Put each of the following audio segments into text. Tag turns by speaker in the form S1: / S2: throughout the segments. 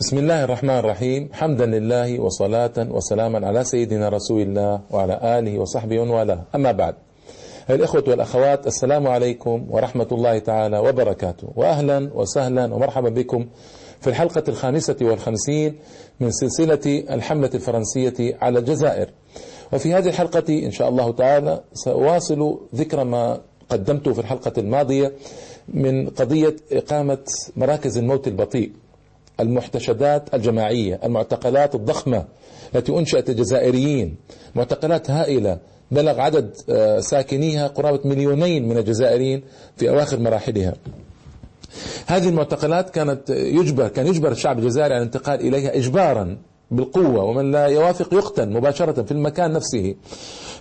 S1: بسم الله الرحمن الرحيم حمدا لله وصلاة وسلاما على سيدنا رسول الله وعلى آله وصحبه والاه أما بعد الإخوة والأخوات السلام عليكم ورحمة الله تعالى وبركاته وأهلا وسهلا ومرحبا بكم في الحلقة الخامسة والخمسين من سلسلة الحملة الفرنسية على الجزائر وفي هذه الحلقة إن شاء الله تعالى سأواصل ذكر ما قدمته في الحلقة الماضية من قضية إقامة مراكز الموت البطيء المحتشدات الجماعية المعتقلات الضخمة التي أنشأت الجزائريين. معتقلات هائلة. بلغ عدد آه، ساكنيها قرابة مليونين من الجزائريين في أواخر مراحلها. هذه المعتقلات كانت يجبر كان يجبر الشعب الجزائري على الانتقال إليها إجبارا. بالقوة ومن لا يوافق يقتل مباشرة في المكان نفسه.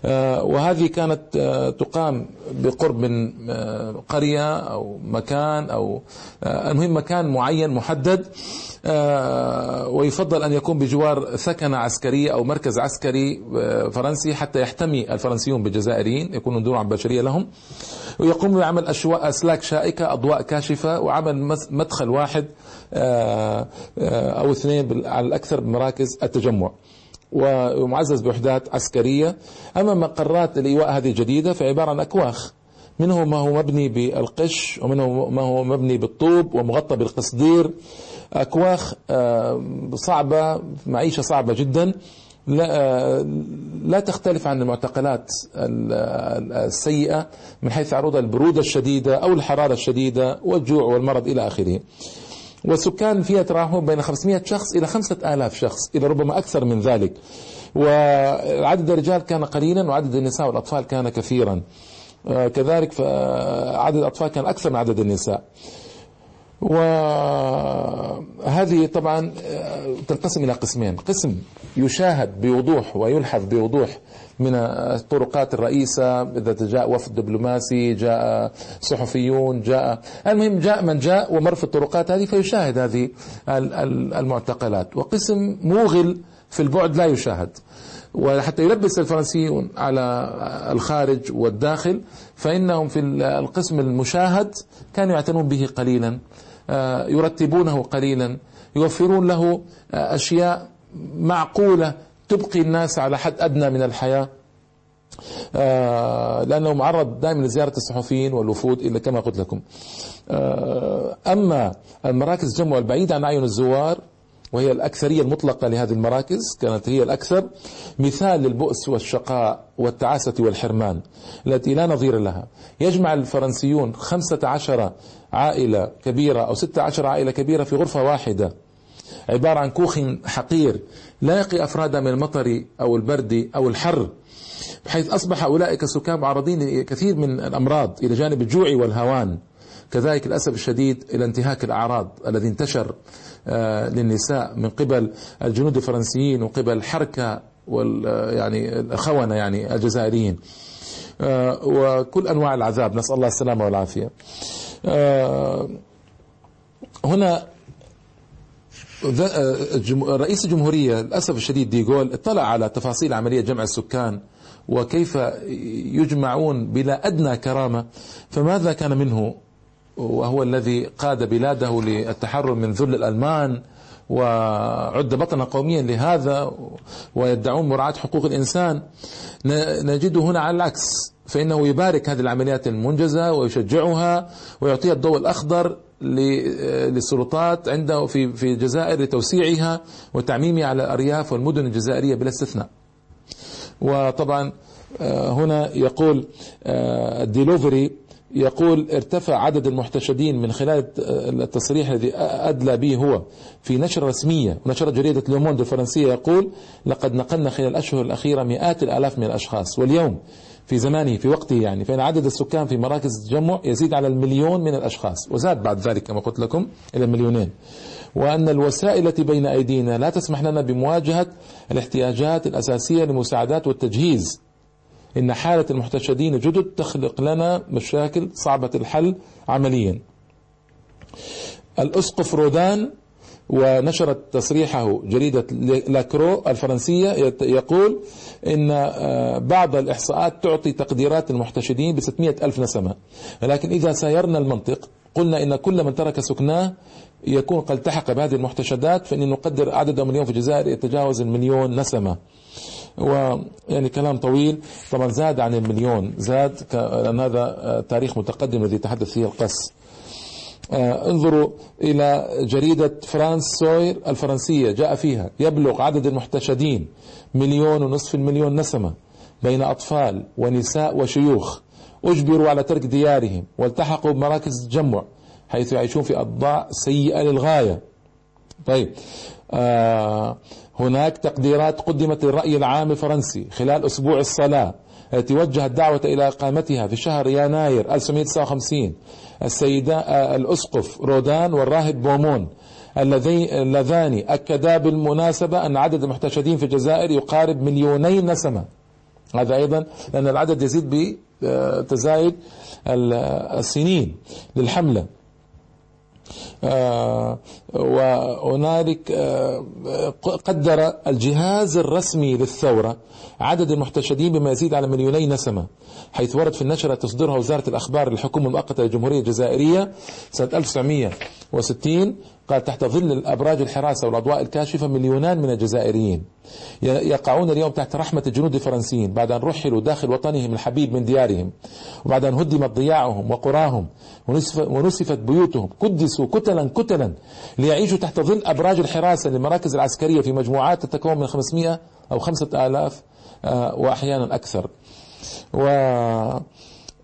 S1: آه، وهذه كانت آه، تقام بقرب من آه، قرية أو مكان أو المهم مكان معين محدد. ويفضل أن يكون بجوار ثكنة عسكرية أو مركز عسكري فرنسي حتى يحتمي الفرنسيون بالجزائريين يكونون دروعا بشرية لهم. ويقوم بعمل أسلاك شائكة أضواء كاشفة وعمل مدخل واحد. أو اثنين على الأكثر بمراكز التجمع. ومعزز بوحدات عسكرية. أما مقرات الإيواء هذه الجديدة فعبارة عن أكواخ. منه ما هو مبني بالقش ومنه ما هو مبني بالطوب ومغطى بالقصدير. أكواخ آه، صعبة معيشة صعبة جدا. لا, آه، لا تختلف عن المعتقلات السيئة من حيث عروض البرودة الشديدة أو الحرارة الشديدة والجوع والمرض إلى آخره. والسكان فيها يتراوحون بين 500 شخص إلى 5000 شخص إلى ربما أكثر من ذلك. وعدد الرجال كان قليلا وعدد النساء والأطفال كان كثيرا. آه، كذلك عدد الأطفال كان أكثر من عدد النساء. وهذه طبعا آه، تنقسم إلى قسمين. قسم يشاهد بوضوح ويلحظ بوضوح من الطرقات الرئيسة إذا جاء وفد دبلوماسي جاء صحفيون جاء المهم جاء من جاء ومر في الطرقات هذه فيشاهد هذه المعتقلات. وقسم موغل في البعد لا يشاهد. وحتى يلبس الفرنسيون على الخارج والداخل فإنهم في القسم المشاهد كانوا يعتنون به قليلا آه، يرتبونه قليلا يوفرون له آه، أشياء معقولة تبقي الناس على حد أدنى من الحياة. آه، لأنه معرض دائما لزيارة الصحفيين والوفود إلا كما قلت لكم. أما المراكز الجمع البعيدة عن أعين الزوار وهي الأكثرية المطلقة لهذه المراكز كانت هي الأكثر مثال للبؤس والشقاء والتعاسة والحرمان التي لا نظير لها. يجمع الفرنسيون خمسة عشر عائلة كبيرة أو ستة عشر عائلة كبيرة في غرفة واحدة. عبارة عن كوخ حقير لا يقي أفرادها من المطر أو البرد أو الحر بحيث أصبح أولئك السكان معرضين لكثير من الأمراض إلى جانب الجوع والهوان كذلك للأسف الشديد إلى انتهاك الأعراض الذي انتشر آه، للنساء من قبل الجنود الفرنسيين وقبل الحركة وال آه، يعني الخونة يعني الجزائريين. آه، وكل أنواع العذاب. نسأل الله السلامة والعافية. هنا رئيس الجمهورية للأسف الشديد ديغول اطلع على تفاصيل عملية جمع السكان وكيف يجمعون بلا أدنى كرامة. فماذا كان منه؟ وهو الذي قاد بلاده للتحرر من ذل الألمان وعد بطنا قوميا لهذا ويدعون مراعاة حقوق الإنسان. نجد هنا على العكس فإنه يبارك هذه العمليات المنجزة ويشجعها ويعطيها الضوء الأخضر للسلطات عنده في في الجزائر لتوسيعها وتعميمها على الأرياف والمدن الجزائرية بلا استثناء. وطبعا آه، هنا يقول آه، الديلوفري يقول ارتفع عدد المحتشدين من خلال التصريح الذي أدلى به هو في نشرة رسمية نشرت جريدة لوموند الفرنسية يقول لقد نقلنا خلال الأشهر الأخيرة مئات الآلاف من الأشخاص واليوم في زمانه في وقته يعني. فإن عدد السكان في مراكز التجمع يزيد على المليون من الأشخاص وزاد بعد ذلك كما قلت لكم إلى مليونين. وأن الوسائل التي بين أيدينا لا تسمح لنا بمواجهة الاحتياجات الأساسية للمساعدات والتجهيز. إن حالة المحتشدين الجدد تخلق لنا مشاكل صعبة الحل عمليا. الأسقف رودان ونشرت تصريحه جريدة لاكرو الفرنسية يقول إن آه، بعض الإحصاءات تعطي تقديرات المحتشدين ب ألف نسمة. لكن إذا سايرنا المنطق قلنا إن كل من ترك سكناه يكون قد التحق بهذه المحتشدات فإن نقدر عددهم اليوم في الجزائر يتجاوز المليون نسمة. ويعني كلام طويل. طبعا زاد عن المليون زاد لأن هذا تاريخ متقدم الذي يتحدث فيه القس آه، انظروا إلى جريدة فرانس سوير الفرنسية جاء فيها يبلغ عدد المحتشدين مليون ونصف المليون نسمة بين أطفال ونساء وشيوخ أجبروا على ترك ديارهم والتحقوا بمراكز التجمع حيث يعيشون في أضاء سيئة للغاية. طيب آه هناك تقديرات قدمت للرأي العام الفرنسي خلال أسبوع الصلاة. التي وجهت دعوة إلى إقامتها في شهر يناير 1959 السيدة آه، الأسقف رودان والراهب بومون اللذان أكدا بالمناسبة أن عدد المحتشدين في الجزائر يقارب مليوني نسمة. هذا أيضا لأن العدد يزيد بتزايد السنين للحملة. آه، وهنالك آه، قدر الجهاز الرسمي للثورة عدد المحتشدين بما يزيد على مليوني نسمة حيث ورد في النشرة تصدرها وزارة الأخبار للحكومة المؤقتة للجمهورية الجزائرية سنة 1960 قال تحت ظل الأبراج الحراسة والأضواء الكاشفة مليونان من الجزائريين. يقعون اليوم تحت رحمة الجنود الفرنسيين بعد أن رحلوا داخل وطنهم الحبيب من ديارهم وبعد أن هدمت ضياعهم وقراهم ونسفت بيوتهم. قدسوا كتلا كتلا ليعيشوا تحت ظل أبراج الحراسة للمراكز العسكرية في مجموعات تتكون من 500 أو 5000 آه، وأحيانا أكثر. و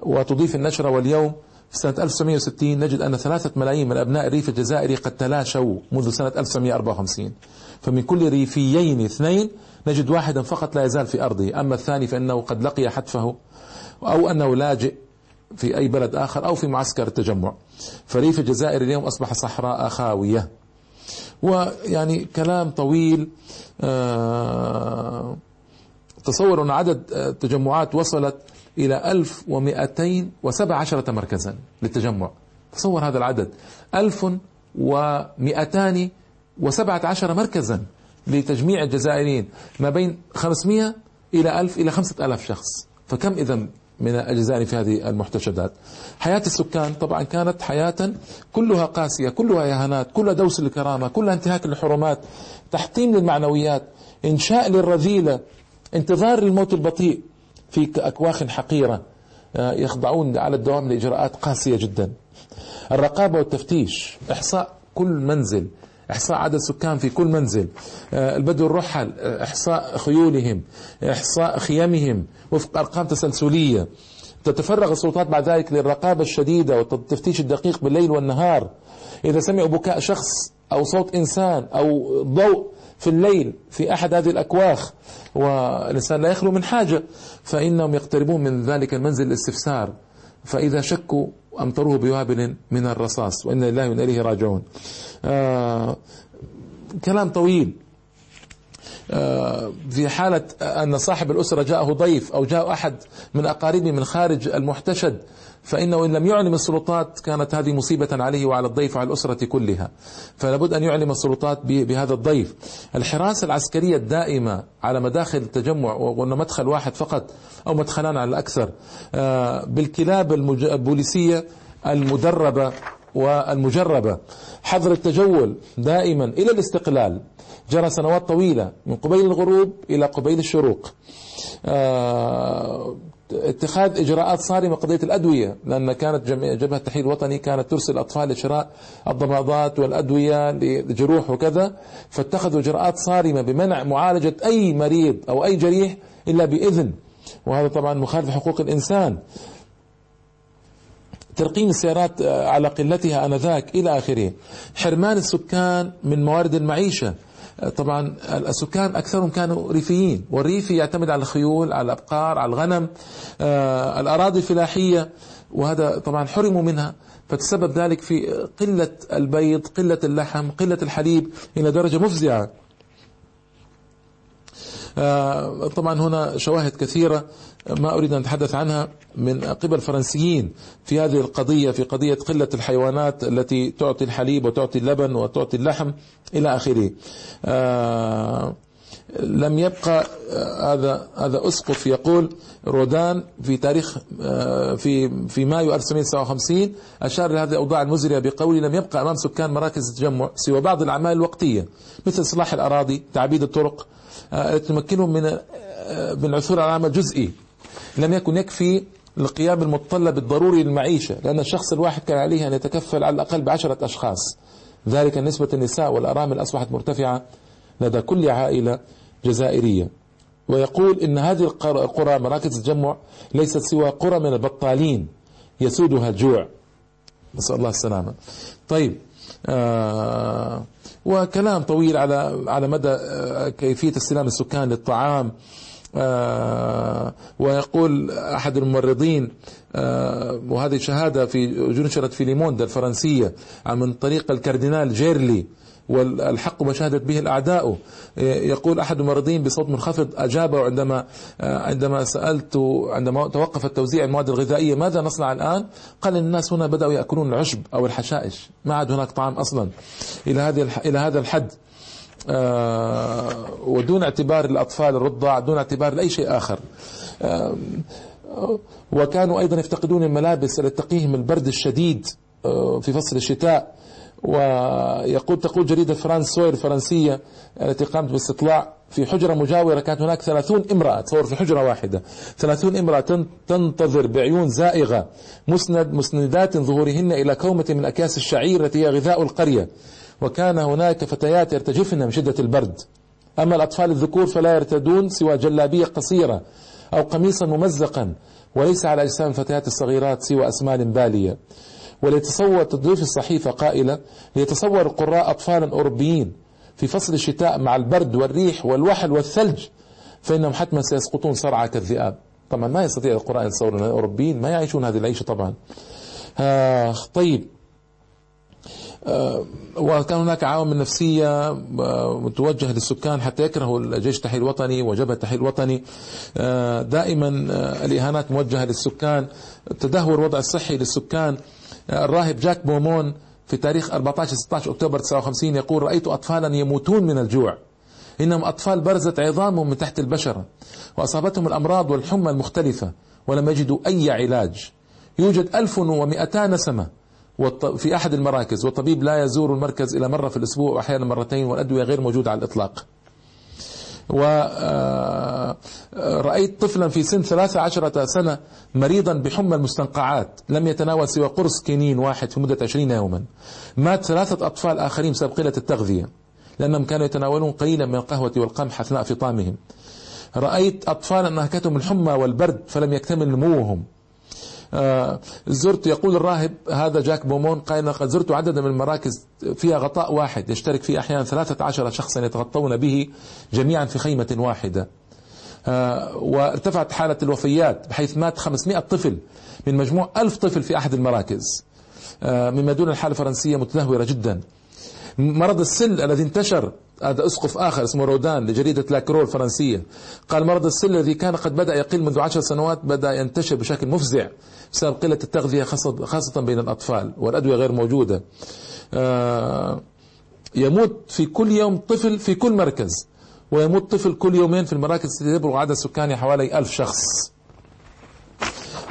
S1: وتضيف النشرة واليوم سنة 1960 نجد أن ثلاثة ملايين من أبناء الريف الجزائري قد تلاشوا منذ سنة 1954 فمن كل ريفيين اثنين نجد واحدا فقط لا يزال في أرضه. أما الثاني فإنه قد لقي حتفه أو أنه لاجئ في أي بلد آخر أو في معسكر التجمع. فريف الجزائر اليوم أصبح صحراء خاوية. ويعني كلام طويل آه تصور أن عدد التجمعات وصلت إلى 1217 مركزا للتجمع. تصور هذا العدد. 1217 مركزا لتجميع الجزائريين ما بين 500 إلى 1000 إلى 5000 شخص. فكم إذا من الجزائر في هذه المحتشدات؟ حياة السكان طبعا كانت حياة كلها قاسية كلها إهانات كلها دوس للكرامة كلها انتهاك للحرمات تحطيم للمعنويات إنشاء للرذيلة انتظار الموت البطيء. في أكواخ حقيرة آه، يخضعون على الدوام لإجراءات قاسية جدا. الرقابة والتفتيش إحصاء كل منزل إحصاء عدد سكان في كل منزل آه، البدو الرحل آه، إحصاء خيولهم إحصاء خيامهم وفق أرقام تسلسلية. تتفرغ السلطات بعد ذلك للرقابة الشديدة والتفتيش الدقيق بالليل والنهار. إذا سمعوا بكاء شخص أو صوت إنسان أو ضوء في الليل في أحد هذه الأكواخ والإنسان لا يخلو من حاجة فإنهم يقتربون من ذلك المنزل الاستفسار. فإذا شكوا أمطروه بوابل من الرصاص وإن الله وإنا إليه راجعون. آه كلام طويل. في حالة أن صاحب الأسرة جاءه ضيف أو جاء أحد من أقاربه من خارج المحتشد فإنه إن لم يعلم السلطات كانت هذه مصيبة عليه وعلى الضيف وعلى الأسرة كلها. فلابد أن يعلم السلطات بهذا الضيف. الحراسة العسكرية الدائمة على مداخل التجمع وقلنا مدخل واحد فقط أو مدخلان على الأكثر آه، بالكلاب البوليسية المدربة والمجربة. حظر التجول دائما إلى الاستقلال. جرى سنوات طويلة من قبيل الغروب إلى قبيل الشروق. آه، اتخاذ إجراءات صارمة قضية الأدوية لأن كانت جبهة التحرير الوطني كانت ترسل أطفال لشراء الضمادات والأدوية لجروح وكذا فاتخذوا إجراءات صارمة بمنع معالجة أي مريض أو أي جريح إلا بإذن. وهذا طبعا مخالف لحقوق الإنسان. ترقيم السيارات على قلتها آنذاك إلى آخره. حرمان السكان من موارد المعيشة. طبعا السكان أكثرهم كانوا ريفيين. والريفي يعتمد على الخيول على الأبقار على الغنم آه، الأراضي الفلاحية وهذا طبعا حرموا منها. فتسبب ذلك في قلة البيض قلة اللحم قلة الحليب إلى درجة مفزعة. آه، طبعا هنا شواهد كثيرة. ما أريد أن أتحدث عنها من قبل فرنسيين في هذه القضية في قضية قلة الحيوانات التي تعطي الحليب وتعطي اللبن وتعطي اللحم إلى آخره. آه، لم يبقى هذا هذا أسقف يقول رودان في تاريخ في في مايو 1959 أشار لهذه الأوضاع المزرية بقوله لم يبقى أمام سكان مراكز التجمع سوى بعض الأعمال الوقتية مثل اصلاح الأراضي، تعبيد الطرق تمكنهم من من العثور على عمل جزئي لم يكن يكفي القيام المتطلب الضروري للمعيشة لأن الشخص الواحد كان عليه أن يتكفل على الأقل بعشرة أشخاص. ذلك نسبة النساء والأرامل أصبحت مرتفعة لدى كل عائلة جزائرية. ويقول إن هذه القرى مراكز التجمع ليست سوى قرى من البطالين يسودها الجوع نسأل الله السلامة. طيب آه وكلام طويل على على مدى آه كيفية استلام السكان للطعام. ويقول أحد الممرضين آه وهذه شهادة في نشرت في لوموند الفرنسية من طريق الكاردينال جيرلي والحق ما شهدت به الأعداء. يقول أحد الممرضين بصوت منخفض أجابه عندما عندما سألت عندما توقف التوزيع المواد الغذائية ماذا نصنع الآن؟ قال الناس هنا بدأوا يأكلون العشب أو الحشائش ما عاد هناك طعام أصلا. إلى هذه إلى هذا الحد. آه ودون اعتبار الأطفال الرضع دون اعتبار لأي شيء آخر. آه وكانوا أيضا يفتقدون الملابس التي تقيهم البرد الشديد آه في فصل الشتاء. ويقول تقول جريدة فرانس سوير الفرنسية التي قامت باستطلاع في حجرة مجاورة كانت هناك ثلاثون امرأة تصور في حجرة واحدة. ثلاثون امرأة تنتظر بعيون زائغة. مسند مسندات ظهورهن إلى كومة من أكياس الشعير التي هي غذاء القرية. وكان هناك فتيات يرتجفن من شدة البرد. أما الأطفال الذكور فلا يرتدون سوى جلابية قصيرة أو قميصا ممزقا وليس على أجسام الفتيات الصغيرات سوى أسمال بالية. وليتصور تضيف الصحيفة قائلة ليتصور القراء أطفالا أوروبيين في فصل الشتاء مع البرد والريح والوحل والثلج فإنهم حتما سيسقطون صرعى كالذئاب طبعا ما يستطيع القراء يتصورون الأوروبيين ما يعيشون هذه العيشة طبعا. آه طيب. وكان هناك عوامل نفسية متوجهة للسكان حتى يكرهوا الجيش التحرير الوطني وجبهة التحرير الوطني. آه دائما آه الإهانات موجهة للسكان تدهور الوضع الصحي للسكان. الراهب جاك بومون في تاريخ 14 16 أكتوبر 59 يقول رأيت اطفالا يموتون من الجوع. إنهم أطفال برزت عظامهم من تحت البشرة وأصابتهم الأمراض والحمى المختلفة ولم يجدوا أي علاج. يوجد 1200 نسمة في أحد المراكز والطبيب لا يزور المركز إلا مرة في الأسبوع وأحيانا مرتين والأدوية غير موجودة على الإطلاق. ورأيت طفلا في سن ثلاثة عشرة سنة مريضا بحمى المستنقعات لم يتناول سوى قرص كينين واحد في مدة عشرين يوما. مات ثلاثة أطفال آخرين بسبب قلة التغذية لأنهم كانوا يتناولون قليلا من القهوة والقمح أثناء فطامهم. رأيت أطفالا نهكتهم الحمى والبرد فلم يكتمل نموهم. آه زرت يقول الراهب هذا جاك بومون قال قد زرت عددا من المراكز فيها غطاء واحد يشترك فيه أحيانا ثلاثة عشر شخصا يتغطون به جميعا في خيمة واحدة. آه وارتفعت حالة الوفيات بحيث مات 500 طفل من مجموع ألف طفل في أحد المراكز. آه مما دون الحالة الفرنسية متدهورة جدا. مرض السل الذي انتشر هذا أسقف آخر اسمه رودان لجريدة لاكرو الفرنسيه قال مرض السل الذي كان قد بدأ يقل منذ عشر سنوات بدأ ينتشر بشكل مفزع بسبب قلة التغذية خاصه بين الأطفال والأدوية غير موجودة. يموت في كل يوم طفل في كل مركز ويموت طفل كل يومين في المراكز التي يبلغ عدد سكانها حوالي ألف شخص.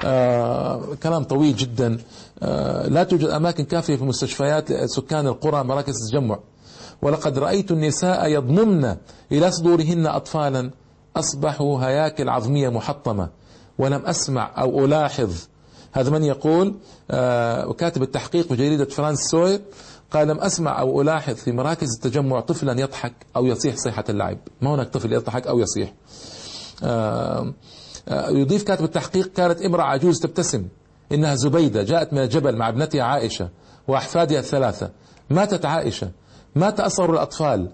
S1: آه كلام طويل جدا. آه لا توجد أماكن كافية في مستشفيات سكان القرى مراكز التجمع. ولقد رأيت النساء يضممن إلى صدورهن أطفالا أصبحوا هياكل عظمية محطمة. ولم أسمع أو ألاحظ. هذا من يقول آه وكاتب التحقيق في جريدة فرانس سوير قال لم أسمع أو ألاحظ في مراكز التجمع طفلا يضحك أو يصيح صيحة اللعب. ما هناك طفل يضحك أو يصيح. آه يضيف كاتب التحقيق كانت امرأة عجوز تبتسم. إنها زبيدة جاءت من الجبل مع ابنتها عائشة وأحفادها الثلاثة. ماتت عائشة مات أصغر الأطفال.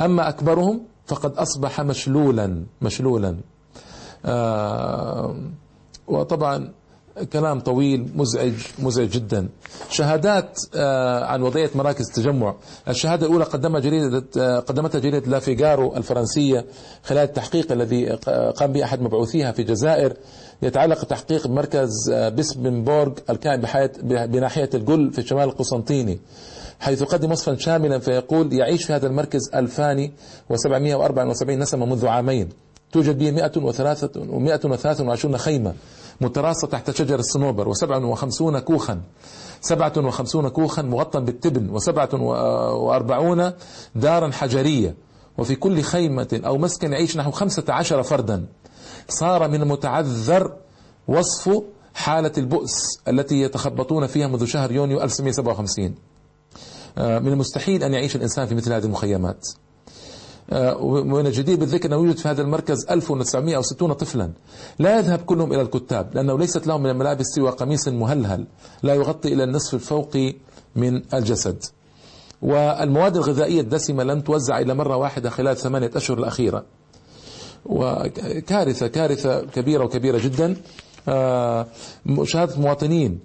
S1: أما أكبرهم فقد أصبح مشلولا مشلولا. آه وطبعا كلام طويل مزعج مزعج جدا. شهادات آه، عن وضعية مراكز التجمع. الشهادة الأولى قدمها جريدة آه، قدمتها جريدة لافيغارو الفرنسية خلال التحقيق الذي قام به أحد مبعوثيها في الجزائر. يتعلق التحقيق بمركز بيسبنبورغ الكائن بناحية الجل في شمال القسنطيني حيث قدم وصفا شاملا فيقول يعيش في هذا المركز 2774 نسمة منذ عامين. توجد به 123 خيمة متراصة تحت شجر الصنوبر و57 كوخا 57 كوخا مغطى بالتبن و47 دارا حجرية. وفي كل خيمة أو مسكن يعيش نحو 15 فردا. صار من المتعذر وصف حالة البؤس التي يتخبطون فيها منذ شهر يونيو 1957 آه، من المستحيل أن يعيش الإنسان في مثل هذه المخيمات. آه، ومن الجدير بالذكر أنه يوجد في هذا المركز 1960 طفلا. لا يذهب كلهم إلى الكتاب لأنه ليست لهم من الملابس سوى قميص مهلهل. لا يغطي إلى النصف الفوقي من الجسد. والمواد الغذائية الدسمة لم توزع إلا مرة واحدة خلال ثمانية أشهر الأخيرة. وكارثة كارثة كبيرة وكبيرة جدا. مشاهدة مواطنين.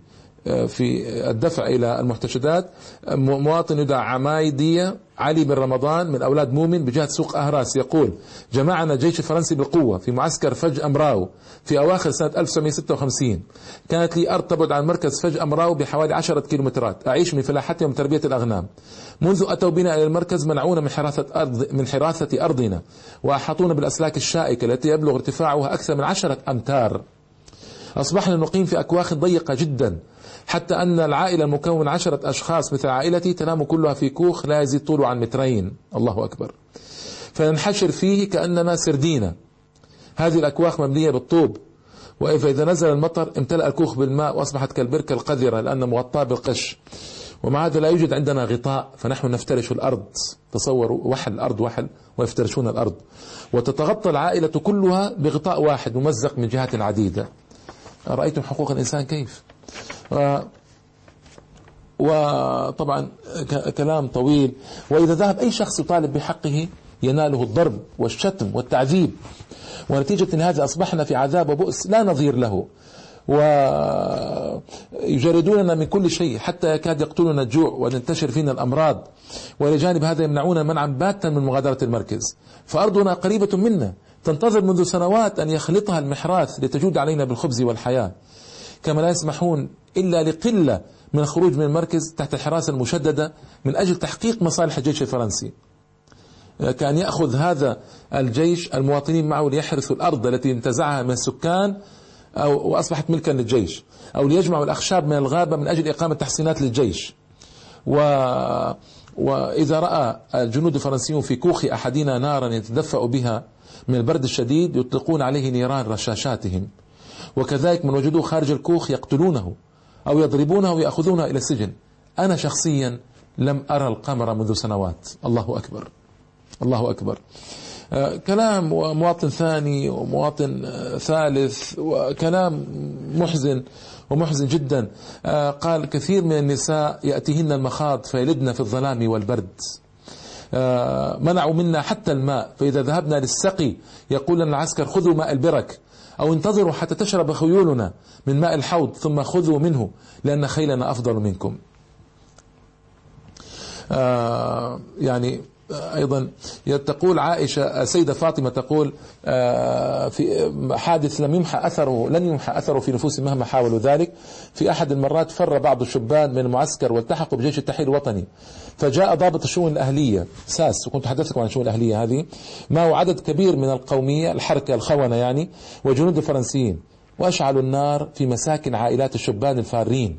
S1: في الدفع إلى المحتشدات مواطن يدعى عمايدية علي بن رمضان من أولاد مؤمن بجهة سوق أهراس يقول جمعنا الجيش الفرنسي بالقوة في معسكر فج أمراو في أواخر سنة 1956 كانت لي أرض تبعد عن مركز فج أمراو بحوالي 10 كيلومترات. أعيش من فلاحتهم وتربية الأغنام. منذ أتوا بنا إلى المركز منعونا من حراثة أرض من حراثة أرضنا وأحاطونا بالأسلاك الشائكة التي يبلغ ارتفاعها أكثر من عشرة أمتار. أصبحنا نقيم في أكواخ ضيقة جدا حتى أن العائلة المكونة عشرة أشخاص مثل عائلتي تنام كلها في كوخ لا يزيد طوله عن مترين. الله أكبر. فننحشر فيه كأننا سردينة. هذه الأكواخ مبنية بالطوب. وإذا نزل المطر امتلأ الكوخ بالماء وأصبحت كالبركة القذرة لأن مغطاة بالقش. ومع هذا لا يوجد عندنا غطاء فنحن نفترش الأرض. تصوروا وحل الأرض وحل ويفترشون الأرض. وتتغطى العائلة كلها بغطاء واحد ممزق من جهات عديدة. رأيتم حقوق الإنسان كيف؟ وطبعا كلام طويل. وإذا ذهب أي شخص يطالب بحقه يناله الضرب والشتم والتعذيب. ونتيجة هذا أصبحنا في عذاب وبؤس لا نظير له. ويجردوننا من كل شيء حتى يكاد يقتلنا الجوع وننتشر فينا الأمراض. وإلى جانب هذا يمنعون منعا باتا من مغادرة المركز. فأرضنا قريبة منا تنتظر منذ سنوات أن يخلطها المحراث لتجود علينا بالخبز والحياة. كما لا يسمحون إلا لقلة من الخروج من المركز تحت الحراسة المشددة من أجل تحقيق مصالح الجيش الفرنسي. كان يأخذ هذا الجيش المواطنين معه ليحرثوا الأرض التي انتزعها من السكان أو وأصبحت ملكا للجيش أو ليجمعوا الأخشاب من الغابة من أجل إقامة تحسينات للجيش. و وإذا رأى الجنود الفرنسيون في كوخ أحدنا نارا يتدفأ بها من البرد الشديد يطلقون عليه نيران رشاشاتهم. وكذلك من وجدوه خارج الكوخ يقتلونه أو يضربونه ويأخذونه إلى السجن. أنا شخصيا لم أرى القمر منذ سنوات. الله أكبر. الله أكبر. آه، كلام مواطن ثاني ومواطن آه، ثالث وكلام محزن ومحزن جدا. آه، قال كثير من النساء يأتيهن المخاض فيلدن في الظلام والبرد. منعوا منا حتى الماء. فإذا ذهبنا للسقي يقول لنا العسكر خذوا ماء البرك. أو انتظروا حتى تشرب خيولنا من ماء الحوض ثم خذوا منه لأن خيلنا أفضل منكم. آه يعني أيضا تقول عائشة السيدة فاطمة تقول آه، في حادث لم يمحى أثره لن يمحى أثره في نفوس مهما حاولوا ذلك. في أحد المرات فر بعض الشبان من المعسكر والتحقوا بجيش التحرير الوطني. فجاء ضابط الشؤون الأهلية ساس وكنت حدثتكم عن الشؤون الأهلية هذه. معه عدد كبير من القومية الحركة الخونة يعني وجنود الفرنسيين. واشعلوا النار في مساكن عائلات الشبان الفارين.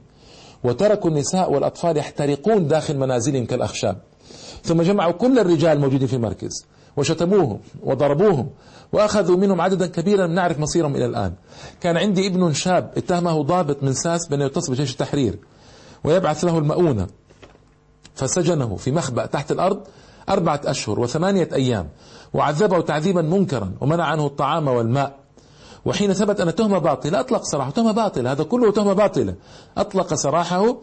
S1: وتركوا النساء والأطفال يحترقون داخل منازلهم كالأخشاب. ثم جمعوا كل الرجال الموجودين في المركز وشتموهم وضربوهم وأخذوا منهم عددا كبيرا نعرف مصيرهم إلى الآن. كان عندي ابن شاب اتهمه ضابط من ساس بأنه يتصل بجيش التحرير ويبعث له المؤونة. فسجنه في مخبأ تحت الأرض أربعة أشهر وثمانية أيام وعذبه تعذيبا منكرا ومنع عنه الطعام والماء. وحين ثبت أن تهمة باطلة أطلق سراحه. تهمة باطلة هذا كله تهمة باطلة. أطلق سراحه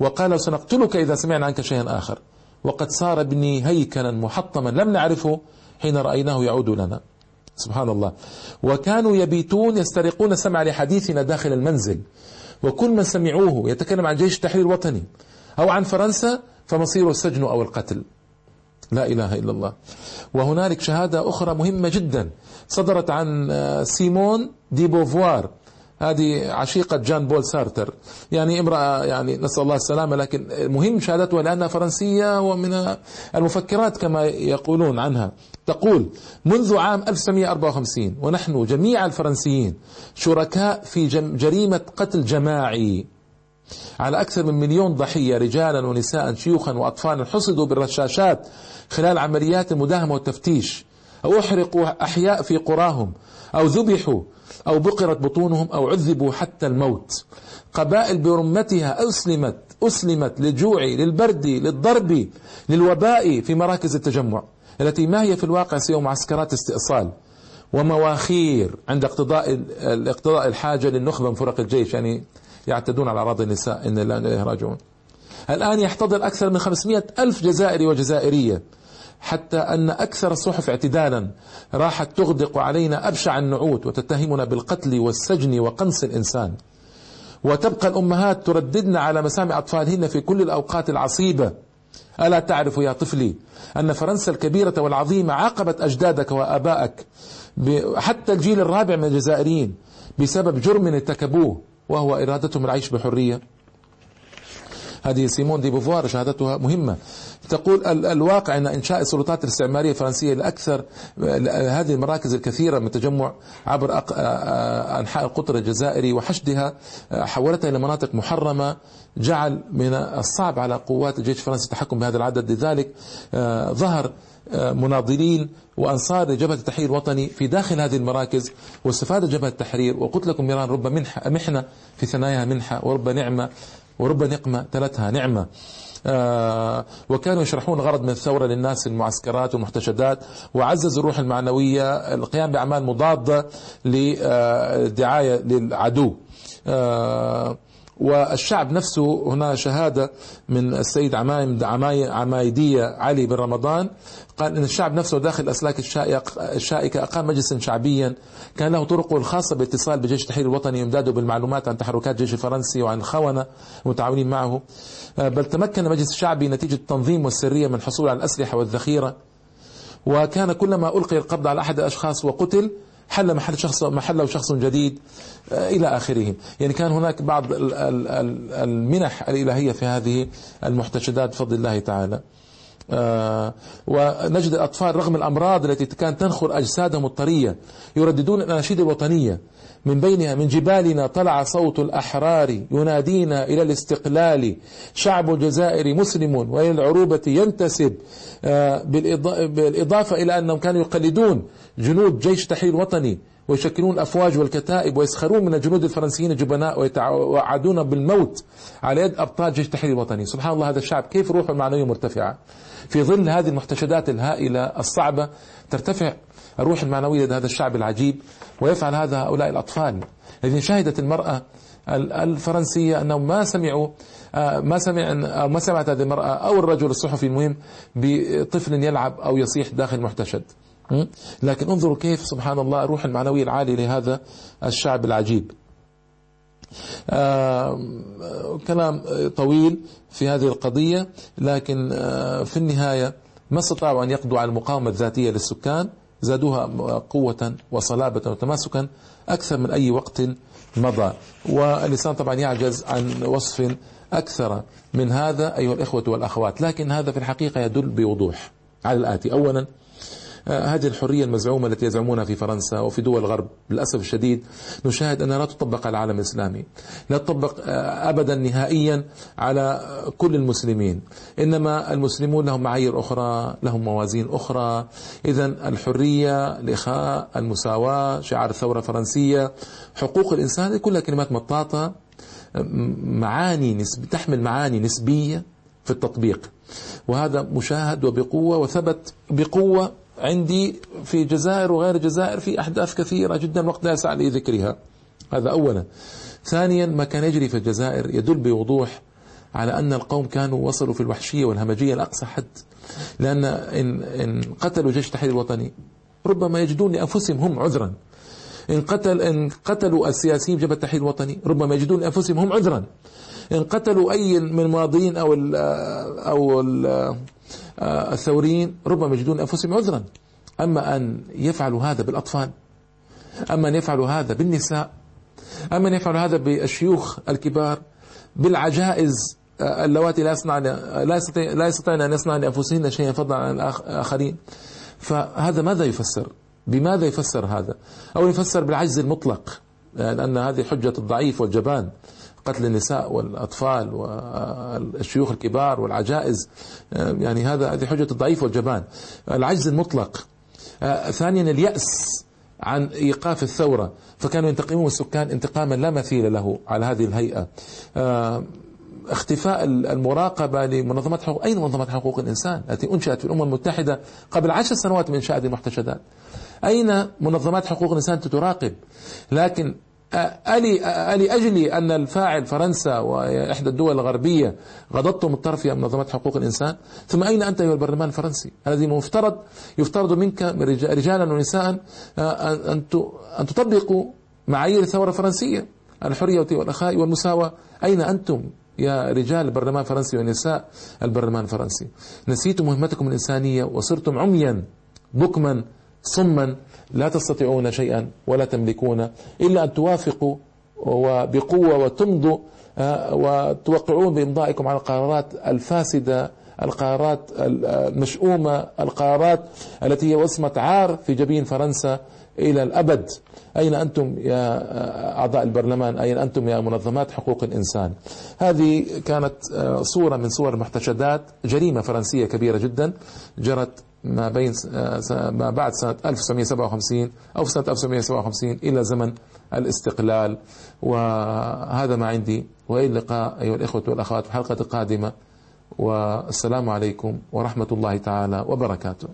S1: وقال سنقتلك إذا سمعنا عنك شيئا آخر. وقد صار ابني هيكلا محطما لم نعرفه حين رأيناه يعود لنا. سبحان الله. وكانوا يبيتون يسترقون السمع لحديثنا داخل المنزل. وكل من سمعوه يتكلم عن جيش التحرير الوطني أو عن فرنسا فمصيره السجن أو القتل. لا إله إلا الله. وهنالك شهادة أخرى مهمة جدا. صدرت عن آه، سيمون دي بوفوار. هذه عشيقة جان بول سارتر. يعني امرأة يعني نسأل الله السلامة لكن مهم شهادتها لأنها فرنسية ومن المفكرات كما يقولون عنها. تقول منذ عام 1954 ونحن جميع الفرنسيين شركاء في جريمة قتل جماعي. على أكثر من مليون ضحية رجالا ونساء شيوخا وأطفالا حصدوا بالرشاشات خلال عمليات المداهمة والتفتيش. أو أحرقوا أحياء في قراهم أو ذبحوا أو بقرت بطونهم أو عذبوا حتى الموت. قبائل برمتها أسلمت أسلمت للجوع للبرد للضرب للوباء في مراكز التجمع التي ما هي في الواقع سوى معسكرات استئصال ومواخير عند اقتضاء اقتضاء الحاجة للنخبة من فرق الجيش يعني يعتدون على أراضي النساء إن الله إليه راجعون. الآن يحتضر أكثر من 500 ألف جزائري وجزائرية. حتى أن أكثر الصحف اعتدالا. راحت تغدق علينا أبشع النعوت وتتهمنا بالقتل والسجن وقنص الإنسان. وتبقى الأمهات ترددن على مسامع أطفالهن في كل الأوقات العصيبة. ألا تعرف يا طفلي أن فرنسا الكبيرة والعظيمة عاقبت أجدادك وآبائك حتى الجيل الرابع من الجزائريين بسبب جرم ارتكبوه وهو إرادتهم العيش بحرية. هذه سيمون دي بوفوار شهادتها مهمة. تقول الواقع أن إنشاء السلطات الاستعمارية الفرنسية لأكثر هذه المراكز الكثيرة من التجمع عبر أنحاء القطر الجزائري وحشدها حولتها إلى مناطق محرمة جعل من الصعب على قوات الجيش الفرنسي التحكم بهذا العدد. لذلك ظهر مناضلين وأنصار لجبهة التحرير الوطني في داخل هذه المراكز واستفاد جبهة التحرير. وقلت لكم ميران رب منحه محنة في ثناياها منحة ورب نعمة. ورب نقمة تلتها نعمة. آه وكانوا يشرحون غرض من الثورة للناس المعسكرات والمحتشدات وعززوا الروح المعنوية القيام بأعمال مضادة للدعاية للعدو. آه والشعب نفسه هنا شهادة من السيد عمايم عمايدية علي بن رمضان. قال إن الشعب نفسه داخل الاسلاك الشائكة أقام مجلسا شعبيا. كان له طرقه الخاصة بالاتصال بجيش التحرير الوطني يمداده بالمعلومات عن تحركات الجيش الفرنسي وعن الخونه المتعاونين معه. آه، بل تمكن المجلس الشعبي نتيجة التنظيم والسرية من الحصول على الأسلحة والذخيرة. وكان كلما ألقي القبض على أحد الأشخاص وقتل حل محل شخص محله شخص جديد آه، إلى آخره. يعني كان هناك بعض المنح الإلهية في هذه المحتشدات بفضل الله تعالى. آه ونجد الأطفال رغم الأمراض التي كانت تنخر أجسادهم الطرية يرددون الأناشيد الوطنية. من بينها من جبالنا طلع صوت الأحرار ينادينا إلى الاستقلال. شعب الجزائر مسلم وإلى العروبة ينتسب. آه بالإضافة إلى أنهم كانوا يقلدون جنود جيش التحرير الوطني ويشكلون الأفواج والكتائب ويسخرون من الجنود الفرنسيين الجبناء ويتوعدون بالموت على يد أبطال جيش التحرير الوطني، سبحان الله هذا الشعب كيف روحه المعنويه مرتفعة. في ظل هذه المحتشدات الهائلة الصعبة ترتفع الروح المعنوية لدى هذا الشعب العجيب ويفعل هذا هؤلاء الأطفال. الذين شهدت المرأة الفرنسية أنهم ما سمعوا آه، ما سمع ما سمعت هذه المرأة أو الرجل الصحفي المهم بطفل يلعب أو يصيح داخل محتشد. لكن انظروا كيف سبحان الله الروح المعنوية العالية لهذا الشعب العجيب. آه كلام طويل في هذه القضية لكن آه في النهاية ما استطاعوا أن يقضوا على المقاومة الذاتية للسكان. زادوها قوة وصلابة وتماسكا أكثر من أي وقت مضى. والإنسان طبعا يعجز عن وصف أكثر من هذا أيها الإخوة والأخوات. لكن هذا في الحقيقة يدل بوضوح على الآتي. أولا هذه الحرية المزعومة التي يزعمونها في فرنسا وفي دول الغرب للأسف الشديد نشاهد أنها لا تطبق على العالم الإسلامي لا تطبق آه، أبدا نهائيا على كل المسلمين. إنما المسلمون لهم معايير أخرى لهم موازين أخرى. إذا الحرية الإخاء المساواة شعار الثورة الفرنسية حقوق الإنسان كلها كلمات مطاطة معاني نسب تحمل معاني نسبية في التطبيق. وهذا مشاهد وبقوة وثبت بقوة عندي في الجزائر وغير الجزائر في أحداث كثيرة جدا وقت لا يسع لي ذكرها. هذا أولا. ثانيا ما كان يجري في الجزائر يدل بوضوح على أن القوم كانوا وصلوا في الوحشية والهمجية لأقصى حد. لأن إن, إن قتلوا جيش التحرير الوطني ربما يجدون لأنفسهم هم عذرا. إن قتل إن قتلوا السياسيين جبهة التحرير الوطني ربما يجدون لأنفسهم هم عذرا. إن قتلوا أي من الماضيين أو ال أو ال الثوريين ربما يجدون لأنفسهم عذرا أما أن يفعلوا هذا بالأطفال أما أن يفعلوا هذا بالنساء أما أن يفعلوا هذا بالشيوخ الكبار بالعجائز اللواتي لا يصنعن لا يستطيع لا يستطيعن أن يصنعن لأنفسهن شيئا فضلا عن الاخرين فهذا ماذا يفسر؟ بماذا يفسر هذا؟ أو يفسر بالعجز المطلق لأن هذه حجة الضعيف والجبان قتل النساء والأطفال والشيوخ الكبار والعجائز. يعني هذا هذه حجة الضعيف والجبان. العجز المطلق. ثانيا اليأس عن إيقاف الثورة. فكانوا ينتقمون السكان انتقاما لا مثيل له على هذه الهيئة. اختفاء المراقبة لمنظمات حقوق أين منظمات حقوق الإنسان؟ التي أنشأت في الأمم المتحدة قبل عشر سنوات من إنشاء هذه المحتشدات. أين منظمات حقوق الإنسان تراقب لكن ألي, أجلي أن الفاعل فرنسا وإحدى الدول الغربية غضضتم الطرف يا منظمات حقوق الإنسان؟ ثم أين أنت أيها البرلمان الفرنسي؟ الذي مفترض يفترض منك رجالا ونساء أن أن تطبقوا معايير الثورة الفرنسية الحرية والأخاء والمساواة. أين أنتم يا رجال البرلمان الفرنسي ونساء البرلمان الفرنسي؟ نسيتم مهمتكم الإنسانية وصرتم عميا بكما صما لا تستطيعون شيئا ولا تملكون إلا أن توافقوا وبقوة وتمضوا وتوقعون بإمضائكم على القرارات الفاسدة القرارات المشؤومة القرارات التي هي وصمة عار في جبين فرنسا إلى الأبد. أين أنتم يا أعضاء البرلمان؟ أين أنتم يا منظمات حقوق الإنسان؟ هذه كانت صورة من صور المحتشدات جريمة فرنسية كبيرة جدا جرت ما بين ما بعد سنة 1957 أو سنة 1957 إلى زمن الاستقلال. وهذا ما عندي. وإلى اللقاء أيها الإخوة والأخوات في الحلقة القادمة. والسلام عليكم ورحمة الله تعالى وبركاته.